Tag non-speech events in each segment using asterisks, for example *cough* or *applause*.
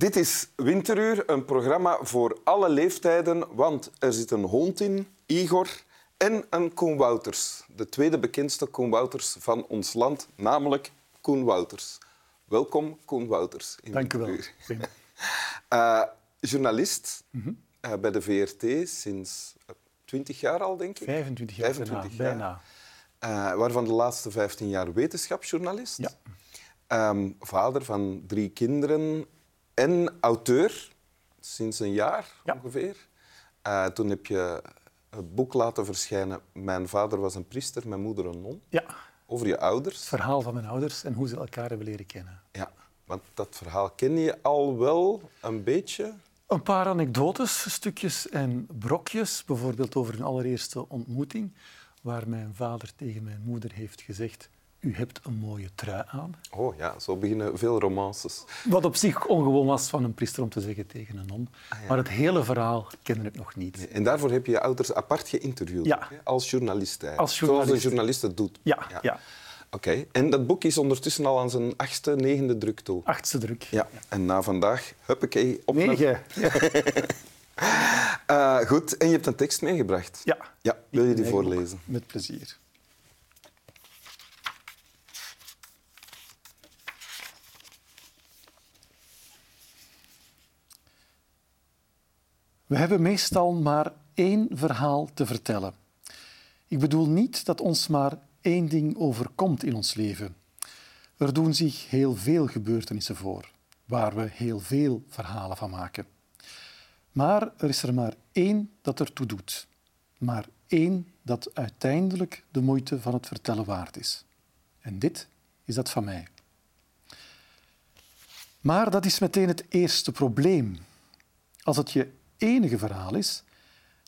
Dit is Winteruur, een programma voor alle leeftijden, want er zit een hond in, Igor, en een Koen Wouters. De tweede bekendste Koen Wouters van ons land, namelijk Koen Wouters. Welkom, Koen Wouters. In Dank u wel. Uh, *laughs* journalist uh, bij de VRT sinds 20 jaar al, denk ik. 25 jaar 25 bijna. bijna. Uh, waarvan de laatste 15 jaar wetenschapsjournalist. Ja. Um, vader van drie kinderen en auteur, sinds een jaar Ja. ongeveer. Uh, toen heb je het boek laten verschijnen. Mijn vader was een priester, mijn moeder een non. Ja, Over je ouders. het verhaal van mijn ouders en hoe ze elkaar hebben leren kennen. Ja, want dat verhaal ken je al wel een beetje. Een paar anekdotes, stukjes en brokjes. Bijvoorbeeld over een allereerste ontmoeting, waar mijn vader tegen mijn moeder heeft gezegd: U hebt een mooie trui aan. Oh ja, zo beginnen veel romances. Wat op zich ongewoon was van een priester om te zeggen tegen een non. Ah, ja. Maar het hele verhaal kende ik nog niet. En daarvoor heb je je ouders apart geïnterviewd. Ja. Als journalist. Als journalist. Zoals een journalist het doet. Ja, ja. Oké, en dat boek is ondertussen al aan zijn achtste, negende druk toe. achtste druk. Ja, en na vandaag, huppakee, op naar... Negen. Ja. *laughs* Eh, goed, en je hebt een tekst meegebracht. ja. Ja, wil je die voorlezen? Met plezier. We hebben meestal maar één verhaal te vertellen. Ik bedoel niet dat ons maar één ding overkomt in ons leven. Er doen zich heel veel gebeurtenissen voor, waar we heel veel verhalen van maken. Maar er is er maar één dat ertoe doet. Maar één dat uiteindelijk de moeite van het vertellen waard is. En dit is dat van mij. Maar dat is meteen het eerste probleem. Als het je enige verhaal is,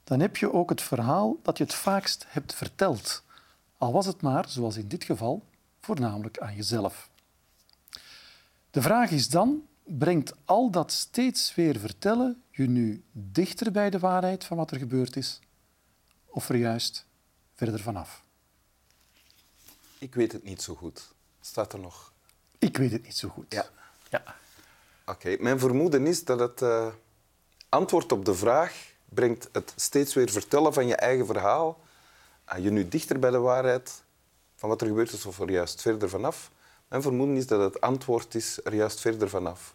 dan heb je ook het verhaal dat je het vaakst hebt verteld. Al was het maar, zoals in dit geval, voornamelijk aan jezelf. De vraag is dan, brengt al dat steeds weer vertellen je nu dichter bij de waarheid van wat er gebeurd is? Of er juist verder vanaf? Ik weet het niet zo goed. Staat er nog? Ik weet het niet zo goed. Ja. ja. Oké, mijn vermoeden is dat het eh, antwoord op de vraag brengt het steeds weer vertellen van je eigen verhaal aan je nu dichter bij de waarheid van wat er gebeurd is of er juist verder vanaf. Mijn vermoeden is dat het antwoord is er juist verder vanaf.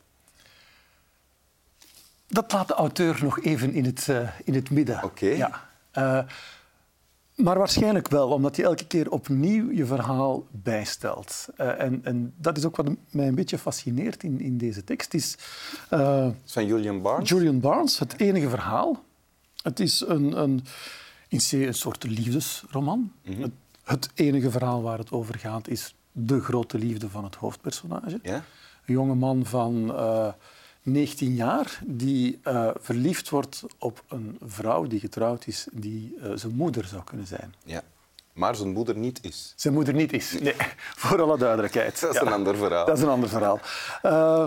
Dat laat de auteur nog even in het, eh, in het midden. Oké. Ja. Eh, maar waarschijnlijk wel, omdat je elke keer opnieuw je verhaal bijstelt. Eh, en, en dat is ook wat mij een beetje fascineert in, in deze tekst. Is, eh, Het is van Julian Barnes. Julian Barnes, het enige verhaal. Het is een, een, in C een soort liefdesroman. het, het enige verhaal waar het over gaat is de grote liefde van het hoofdpersonage. Een jonge man van eh 19 jaar die eh, verliefd wordt op een vrouw die getrouwd is, die eh, zijn moeder zou kunnen zijn. ja. Maar zijn moeder niet is. Zijn moeder niet is. Nee, *laughs* voor alle duidelijkheid. *laughs* Dat is een ander verhaal. Dat is een ander verhaal. Eh,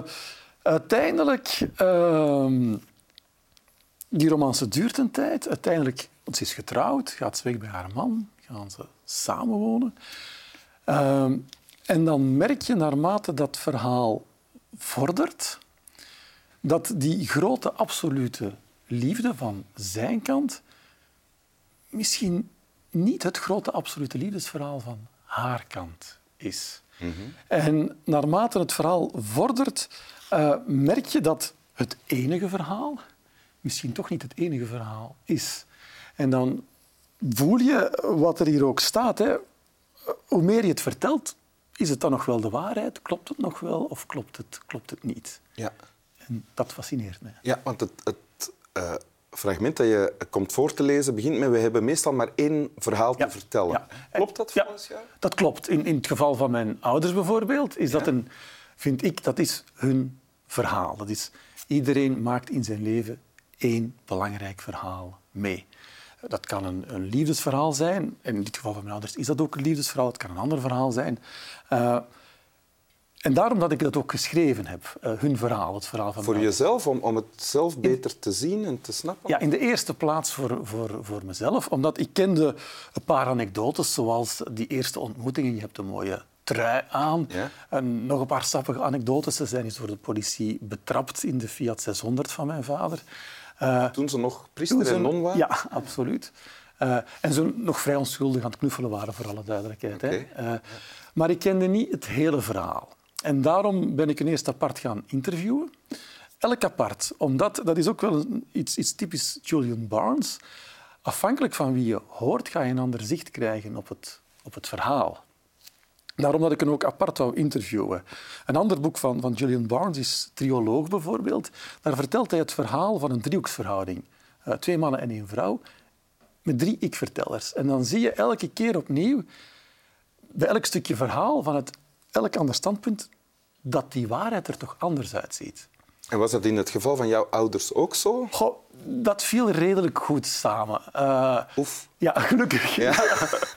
uiteindelijk, ehm, die romance duurt een tijd. Uiteindelijk, want ze is getrouwd, gaat ze weg bij haar man, gaan ze samenwonen. Ehm, en dan merk je naarmate dat verhaal vordert, dat die grote absolute liefde van zijn kant misschien niet het grote absolute liefdesverhaal van haar kant is. En naarmate het verhaal vordert, eh, merk je dat het enige verhaal misschien toch niet het enige verhaal is. En dan voel je wat er hier ook staat. Hè. Hoe meer je het vertelt, is het dan nog wel de waarheid? Klopt het nog wel of klopt het, klopt het niet? Ja. En dat fascineert mij. Ja, want het, het eh, fragment dat je komt voor te lezen begint met we hebben meestal maar één verhaal te Ja, vertellen. ja. Klopt dat Ja, volgens jou? dat klopt. In, in het geval van mijn ouders bijvoorbeeld, is dat een, vind ik, dat is hun verhaal. Dat is, iedereen maakt in zijn leven één belangrijk verhaal mee. Dat kan een, een liefdesverhaal zijn. In dit geval van mijn ouders is dat ook een liefdesverhaal. Het kan een ander verhaal zijn. Eh, en daarom dat ik dat ook geschreven heb, eh, hun verhaal, het verhaal van Voor jezelf, om, om het zelf beter te zien en te snappen? Ja, in de eerste plaats voor, voor, voor mezelf, omdat ik kende een paar anekdotes, zoals die eerste ontmoeting en je hebt een mooie trui aan. Ja. En nog een paar sappige anekdotes. Ze zijn eens door de politie betrapt in de Fiat 600 van mijn vader. Uh, toen ze nog priester en non waren? Ja, absoluut. Uh, en ze nog vrij onschuldig aan het knuffelen waren, voor alle duidelijkheid. Okay. Hè. Uh, maar ik kende niet het hele verhaal. En daarom ben ik een eerst apart gaan interviewen. Elk apart, omdat dat is ook wel iets, iets typisch Julian Barnes. Afhankelijk van wie je hoort, ga je een ander zicht krijgen op het, op het verhaal. Daarom dat ik hem ook apart wou interviewen. Een ander boek van, van Julian Barnes is Trioloog bijvoorbeeld. Daar vertelt hij het verhaal van een driehoeksverhouding. Uh, twee mannen en één vrouw met drie ik-vertellers. En dan zie je elke keer opnieuw, bij elk stukje verhaal, van het, elk ander standpunt, dat die waarheid er toch anders uitziet. En was dat in het geval van jouw ouders ook zo? Goh, dat viel redelijk goed samen. Uh, Oef. Ja, *laughs* gelukkig. Ja.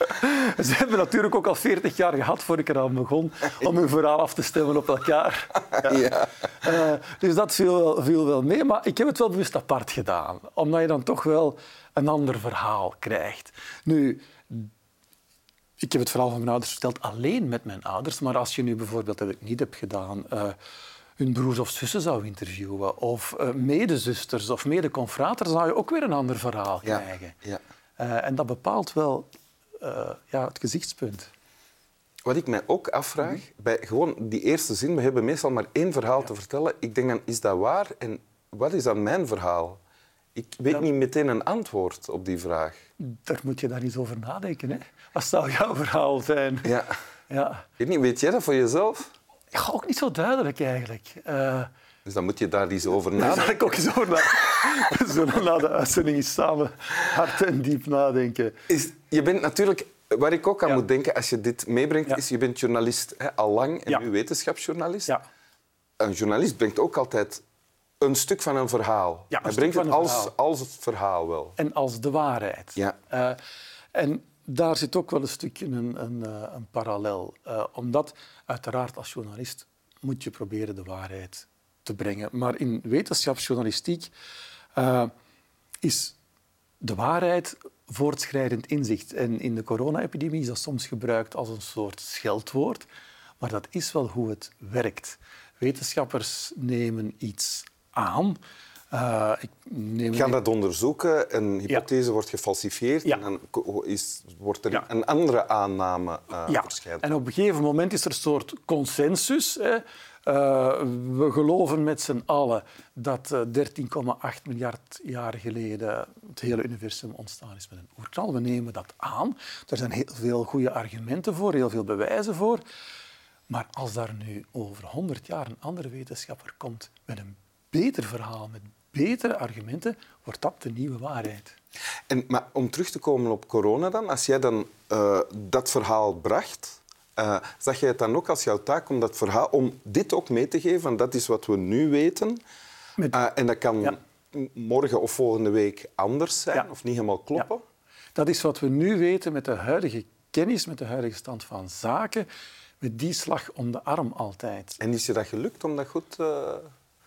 *laughs* Ze hebben natuurlijk ook al 40 jaar gehad voor ik eraan begon om hun verhaal af te stemmen op elkaar. *laughs* Ja. ja. Uh, dus dat viel wel, viel wel mee. Maar ik heb het wel bewust apart gedaan. Omdat je dan toch wel een ander verhaal krijgt. Nu, ik heb het verhaal van mijn ouders verteld alleen met mijn ouders. Maar als je nu bijvoorbeeld, dat ik niet heb gedaan... Uh, hun broers of zussen zou interviewen, of uh, medezusters of medeconfraters, zou je ook weer een ander verhaal krijgen. Ja. Uh, en dat bepaalt wel ja, het gezichtspunt. Wat ik mij ook afvraag, mm -hmm. bij gewoon die eerste zin, we hebben meestal maar één verhaal ja. te vertellen. Ik denk dan, is dat waar? En wat is dan mijn verhaal? Ik weet niet meteen een antwoord op die vraag. Daar moet je daar eens over nadenken. Hè? Wat zou jouw *laughs* verhaal zijn? Ja. ja. Niet, weet jij dat voor jezelf? Ja, ook niet zo duidelijk eigenlijk. Uh, dus dan moet je daar eens over nadenken. *laughs* Daar ik ook eens over nadenken. *laughs* We zullen na de uitzending eens samen hard en diep nadenken. Is, je bent natuurlijk, waar ik ook aan ja. moet denken als je dit meebrengt, is je bent journalist hè, al lang en nu wetenschapsjournalist. Ja. Een journalist brengt ook altijd een stuk van een verhaal. Ja, Hij brengt het als, verhaal. als het verhaal wel. En als de waarheid. Ja. Uh, en daar zit ook wel een stukje een, een, een parallel. Uh, omdat uiteraard als journalist moet je proberen de waarheid te brengen. Maar in wetenschapsjournalistiek uh, is de waarheid voortschrijdend inzicht. En in de corona-epidemie is dat soms gebruikt als een soort scheldwoord. Maar dat is wel hoe het werkt. Wetenschappers nemen iets aan. Uh, ik neem Gaan dat onderzoeken, een hypothese ja. wordt gefalsifieerd ja. en dan is, wordt er ja. een andere aanname uh, ja. En op een gegeven moment is er een soort consensus. Hè. Uh, we geloven met z'n allen dat 13,8 miljard jaar geleden het hele universum ontstaan is met een oerknal. We nemen dat aan. Er zijn heel veel goede argumenten voor, heel veel bewijzen voor. Maar als daar nu over 100 jaar een andere wetenschapper komt met een beter verhaal, met betere argumenten, wordt dat de nieuwe waarheid. En, maar om terug te komen op corona dan, als jij dan uh, dat verhaal bracht, uh, zag jij het dan ook als jouw taak om dat verhaal, om dit ook mee te geven, van dat is wat we nu weten, Met, uh, en dat kan ja. morgen of volgende week anders zijn Ja. of niet helemaal kloppen? Dat is wat we nu weten met de huidige kennis, met de huidige stand van zaken, met die slag om de arm altijd. En is je dat gelukt om dat goed...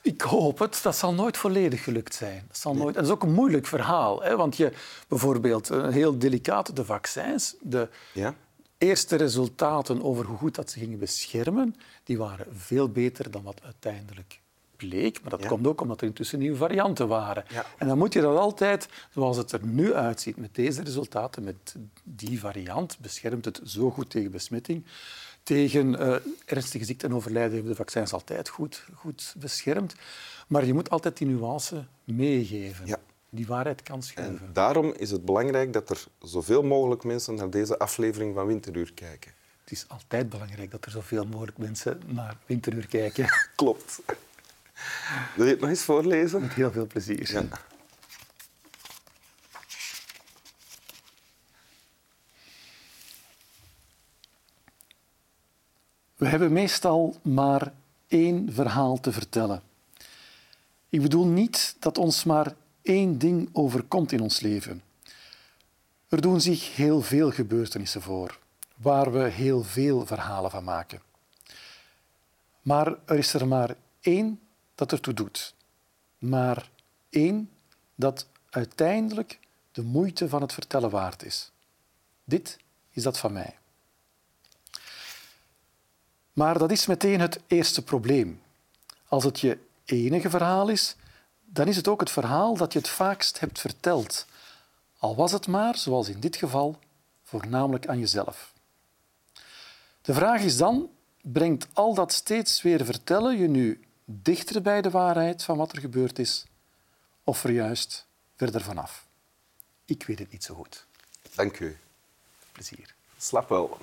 Ik hoop het. Dat zal nooit volledig gelukt zijn. Dat, zal nooit... dat is ook een moeilijk verhaal. Hè? Want je, bijvoorbeeld, een heel delicaat, de vaccins. De Ja? eerste resultaten over hoe goed dat ze gingen beschermen, die waren veel beter dan wat uiteindelijk bleek. Maar dat Ja. komt ook omdat er intussen nieuwe varianten waren. Ja. En dan moet je dat altijd, zoals het er nu uitziet, met deze resultaten, met die variant, beschermt het zo goed tegen besmetting. Tegen eh, ernstige ziekten en overlijden hebben de vaccins altijd goed, goed beschermd. Maar je moet altijd die nuance meegeven. Ja. Die waarheid kan En schuiven. daarom is het belangrijk dat er zoveel mogelijk mensen naar deze aflevering van Winteruur kijken. Het is altijd belangrijk dat er zoveel mogelijk mensen naar Winteruur kijken. *laughs* Klopt. Wil je het nog eens voorlezen? Met heel veel plezier. Ja. We hebben meestal maar één verhaal te vertellen. Ik bedoel niet dat ons maar één ding overkomt in ons leven. Er doen zich heel veel gebeurtenissen voor, waar we heel veel verhalen van maken. Maar er is er maar één dat ertoe doet. Maar één dat uiteindelijk de moeite van het vertellen waard is. Dit is dat van mij. Maar dat is meteen het eerste probleem. Als het je enige verhaal is, dan is het ook het verhaal dat je het vaakst hebt verteld. Al was het maar, zoals in dit geval, voornamelijk aan jezelf. De vraag is dan, brengt al dat steeds weer vertellen je nu dichter bij de waarheid van wat er gebeurd is, of er juist verder vanaf? Ik weet het niet zo goed. Dank u. Plezier. Slap wel.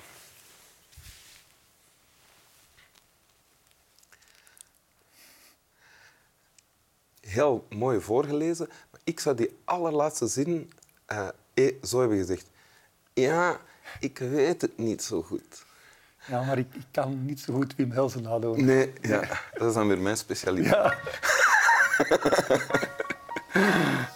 Heel mooi voorgelezen, maar ik zou die allerlaatste zin eh, eh, zo hebben gezegd. Ja, ik weet het niet zo goed. Ja, maar ik, ik kan niet zo goed Wim Helsen nadoen. Nee, ja, dat is dan weer mijn specialiteit. Ja. *laughs*